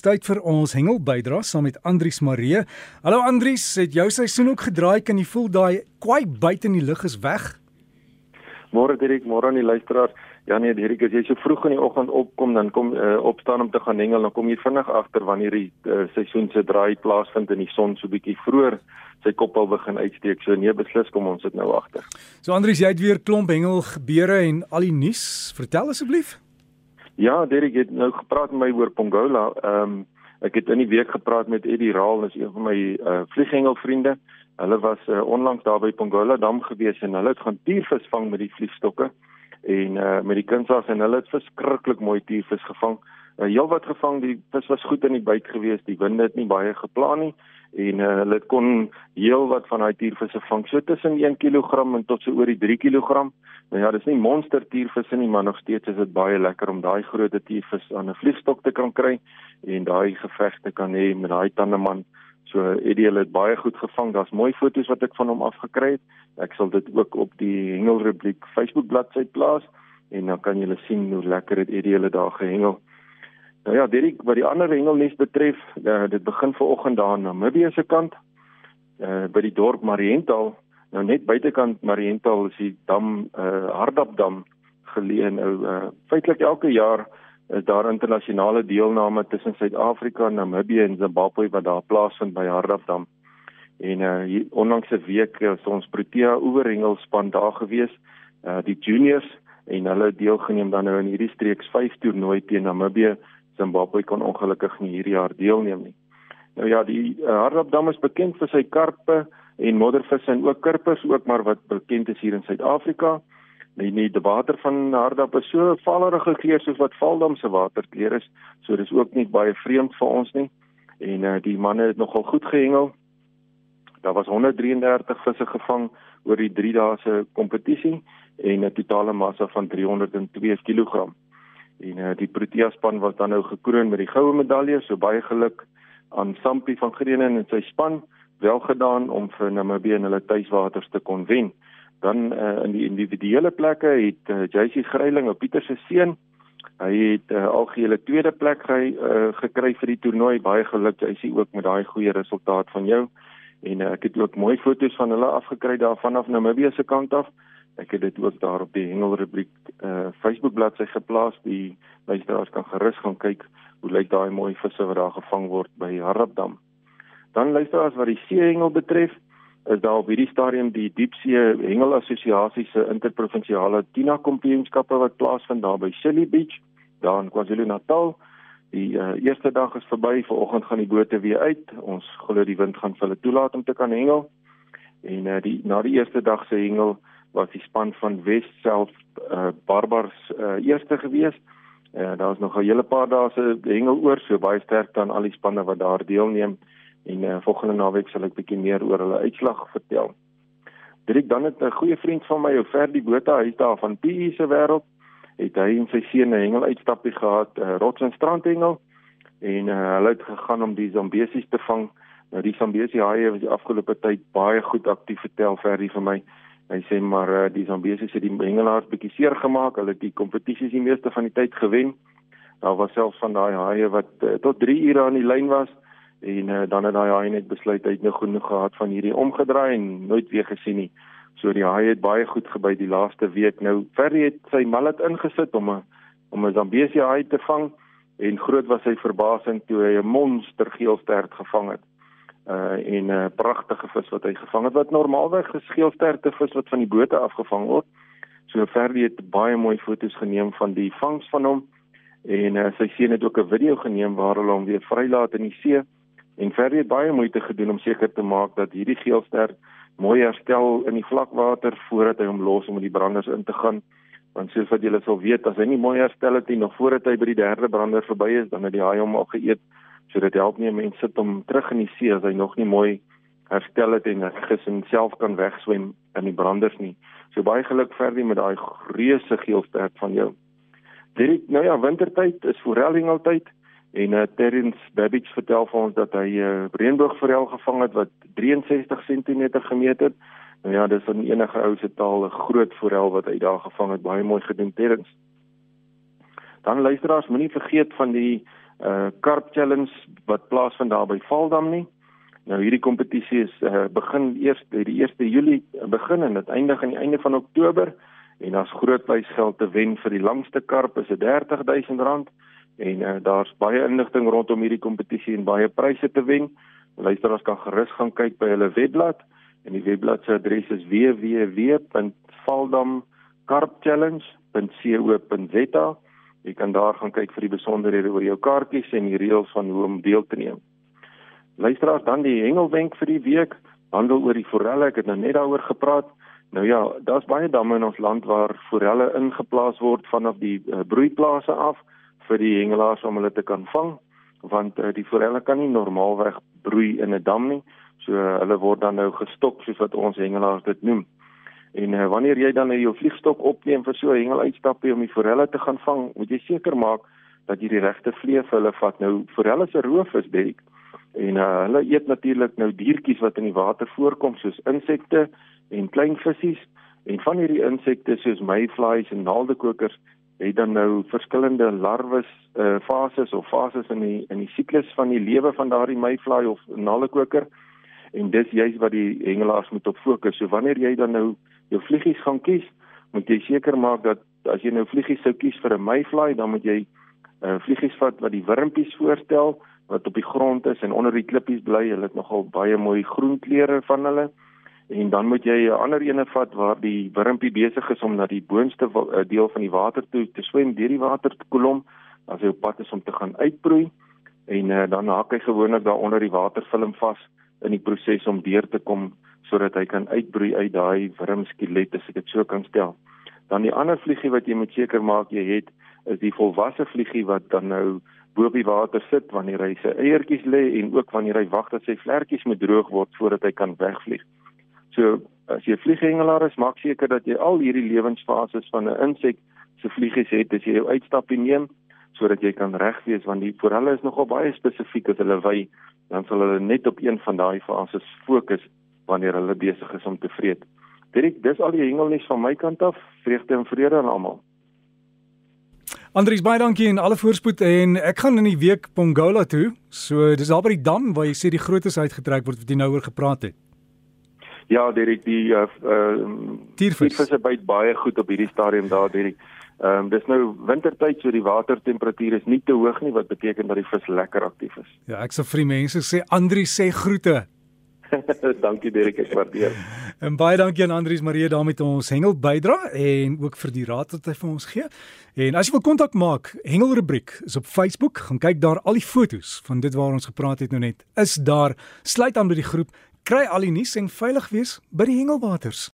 Tyd vir ons hengel bydra saam met Andrius Maree. Hallo Andrius, het jou seisoen ook gedraai? Kan jy voel daai kwai buite in die lug is weg? Môre Dirk, môre aan die luisteraars. Ja nee, Dirk, as jy so vroeg in die oggend opkom, dan kom uh, opstaan om te gaan hengel, dan kom jy vinnig agter wanneer die uh, seisoen se draai plaasvind in die son so bietjie vroeër sy kop al begin uitsteek. So nee, beslis kom ons dit nou agter. So Andrius, jy het weer klomp hengel gebeure en al die nuus. Vertel asseblief. Ja, Derek het nou gepraat met my oor Pongola. Ehm um, ek het in die week gepraat met Eddie Raal, is een van my uh, vlieghengelvriende. Hulle was uh, onlangs daar by Pongola dam gewees en hulle het gaan tiervis vang met die vliegstokke en uh, met die kunsas en hulle het verskriklik mooi tiervis gevang. Uh, heel wat gevang, die vis was goed in die buik gewees, die winde het nie baie geplan nie en uh, hulle kon heel wat van daai tiervisse vang so tussen 1 kg en tot so oor die 3 kg. Nou ja, dis nie monster tiervisse nie, maar nog steeds is dit baie lekker om daai groot tiervis aan 'n vliegstok te kan kry en daai gevegte kan hê met daai tandeman. So Eddie het baie goed gevang. Daar's mooi foto's wat ek van hom afgekry het. Ek sal dit ook op die Hengelrepubliek Facebook bladsy plaas en dan kan julle sien hoe lekker het Eddie hulle daar gehengel. Nou ja, Derek, wat die ander hengelnes betref, uh, dit begin vanoggend daar aan Namibië se kant, uh by die dorp Mariental. Nou net buitekant Mariental is die dam uh Hardapdam geleë nou uh feitelik elke jaar is daar internasionale deelname tussen Suid-Afrika, Namibië en Zimbabwe wat daar plaasvind by Hardapdam. En uh onlangs 'n week is ons Protea oeverhengelspan daar gewees, uh die juniors en hulle deelgeneem dan nou in hierdie streeks 5 toernooi teen Namibië Zimbabwe kon ongelukkig nie hierdie jaar deelneem nie. Nou ja, die uh, Hardapdam is bekend vir sy karpe en moddervisse en ook karpers ook maar wat bekend is hier in Suid-Afrika. Nee nee, die water van Hardap is so valerige kleur soos wat Valdam se waterkleur is. So dis ook nie baie vreemd vir ons nie. En uh, die manne het nogal goed gehengel. Daar was 133 visse gevang oor die 3 dae se kompetisie en 'n totale massa van 302 kg. En uh, die Protea span was dan nou gekroon met die goue medalje, so baie geluk aan Sampie van Greenen en sy span, wel gedaan om vir Namibië in hulle tuiswaters te kon wen. Dan uh, in die individuele plekke het uh, JC Greiling op Pieter se seun, hy het uh, algehele tweede plek ge, uh, gekry vir die toernooi. Baie geluk JC ook met daai goeie resultaat van jou. En uh, ek het ook mooi foto's van hulle afgekry daarvan af Namibië se kant af. Ek het dit ook daar op die Hengelrubriek uh Facebook bladsy geplaas. Die luisteraars kan gerus gaan kyk hoe lyk daai mooi visse wat daar gevang word by Harapdam. Dan luisteraars wat die seehengel betref, is daar op hierdie stadium die Diepsee Hengel Assosiasie se interprovinsiale Tina Kampioenskappe wat plaasvind daar by Silly Beach, daar in KwaZulu-Natal. Die uh, eerste dag is verby. Vanoggend gaan die bote weer uit. Ons glo die wind gaan vir hulle toelaat om te kan hengel. En uh, die na die eerste dag se hengel was die span van West self uh, Barbars uh, eerste gewees. Uh, daar was nog 'n hele paar dae se hengel oor, so baie sterk dan al die spanne wat daar deelneem en uh, volgende naweek sal ek bietjie meer oor hulle uitslag vertel. Dit dan het 'n goeie vriend van my, Oferdi Botha, hy's daar van PE se wêreld, het hy en sy seun 'n hengel uitstappie gehad, uh, rots en strandhengel en uh, hulle het gegaan om die zambesies te vang. Nou die zambesie haie was die afgelope tyd baie goed aktief vertel Ferdi vir my. Hy sê maar uh, die Zambesië het die hengelaars bietjie seer gemaak. Hulle het die kompetisies die meeste van die tyd gewen. Daar was selfs van daai haie wat uh, tot 3 ure aan die lyn was en uh, dan het daai haie net besluit hy het nou genoeg gehad van hierdie omgedraai en nooit weer gesien nie. So die haie het baie goed gebyt die laaste week. Nou Ferry het sy mallet ingesit om 'n om 'n Zambesië haai te vang en groot was sy verbasing toe hy 'n monster geelstert gevang het uh en 'n uh, pragtige vis wat hy gevang het wat normaalweg geskeelsterte vis wat van die bote afgevang word. So Ferdi het baie mooi foto's geneem van die vangs van hom en uh, sy seun het ook 'n video geneem waar hulle hom weer vrylaat in die see en Ferdi het baie moeite gedoen om seker te maak dat hierdie geelster mooi herstel in die vlakwater voordat hy hom los om met die branders in te gaan. Want soos wat julle sal weet, as hy nie mooi herstel het nie nog voordat hy by die derde brander verby is, dan het die haai hom al geëet So dit help nie mense sit hom terug in die see as hy nog nie mooi herstel het en gesin self kan wegswem in die branders nie. So baie geluk verder met daai reuse geelstert van jou. Dit nou ja, wintertyd is forelling altyd en uh, Terrence Babbage vertel vir ons dat hy 'n uh, eh, reënboogforel gevang het wat 63 cm gemeet het. Nou ja, dis in enige ou se taal 'n groot forel wat hy daar gevang het. Baie mooi gedoen Terrence. Dan luisteraars, moenie vergeet van die uh Karp Challenge wat plaasvind daar by Valdam nie. Nou hierdie kompetisie is uh, begin eers by die 1 Julie begin en dit eindig aan die einde van Oktober en daar's groot prysgeld te wen vir die langste karp is dit R30000 en uh, daar's baie inligting rondom hierdie kompetisie en baie pryse te wen. Luisteraars kan gerus gaan kyk by hulle webblad en die webblad se adres is www.valdamkarpchallenge.co.za. Jy kan daar gaan kyk vir die besonderhede oor jou kaartjies en die reëls van hoe om deel te neem. Luisteraars dan die hengelwenk vir die week handel oor die forelle. Ek het nou net daaroor gepraat. Nou ja, daar's baie damme in ons land waar forelle ingeplaas word vanaf die uh, broeiplase af vir die hengelaars om hulle te kan vang want uh, die forelle kan nie normaalweg broei in 'n dam nie. So uh, hulle word dan nou gestok soos wat ons hengelaars dit noem. En uh, wanneer jy dan nou jou vliegstok opneem vir so 'n hengeluitstappie om die forelle te gaan vang, moet jy seker maak dat jy die regte vlee vir hulle vat. Nou forelle se roof is baie en uh, hulle eet natuurlik nou diertjies wat in die water voorkom soos insekte en klein visse en van hierdie insekte soos mayflies en naaldekokers het dan nou verskillende larwes uh, fases of fases in die in die siklus van die lewe van daardie mayfly of nallekoker en dis juist wat die hengelaars moet op fokus. So wanneer jy dan nou jou vliegies gaan kies, moet jy seker maak dat as jy nou vliegies sou kies vir 'n mayfly, dan moet jy uh, vliegies vat wat die wurmpies voorstel wat op die grond is en onder die klippies bly. Hulle het nogal baie mooi groen kleure van hulle en dan moet jy 'n ander ene vat waar die wurmpie besig is om na die boonste eh, deel van die water toe te swem deur die waterkolom as hy op pad is om te gaan uitbroei en uh, dan haak hy gewoonlik daar onder die waterfilm vas in die proses om deur te kom sodat hy kan uitbroei uit daai wurmskelet as ek dit so kan stel. Dan die ander vliegie wat jy moet seker maak jy het is die volwasse vliegie wat dan nou bo op die water sit wanneer hy sy eiertjies lê en ook wanneer hy wag dat sy vlekkies moet droog word voordat hy kan wegvlieg. So as jy 'n vlieghengelaar is, maak seker dat jy al hierdie lewensfases van 'n insek se vliegies het as jy jou uitstappie neem sodat jy kan reg wees want die vir hulle is nogal baie spesifiek as hulle wy dan sal hulle net op een van daai fases fokus wanneer hulle besig is om te vreet. Dirk, dis al die hengelnuus van my kant af. Vreugde en vrede aan almal. Andries baie dankie en alle voorspoed en ek gaan in die week Pongola toe. So dis daar by die dam waar jy sê die grootes uitgetrek word wat jy nou oor gepraat het. Ja, Derek, die uh uh diervisse byt baie goed op hierdie stadium daar, Derek. Ehm um, dis nou wintertyd, so die watertemperatuur is nie te hoog nie wat beteken dat die vis lekker aktief is. Ja, ek sê vir die mense sê Andri sê groete. dankie Derek, ek waardeer. en baie dankie aan Andrius Marie daarmee toe ons hengel bydra en ook vir die raad wat hy vir ons gee. En as jy wil kontak maak, Hengel rubriek is op Facebook, gaan kyk daar al die fotos van dit waar ons gepraat het nou net. Is daar sluit aan by die groep kry al die nuus en veilig wees by die hengelwaters.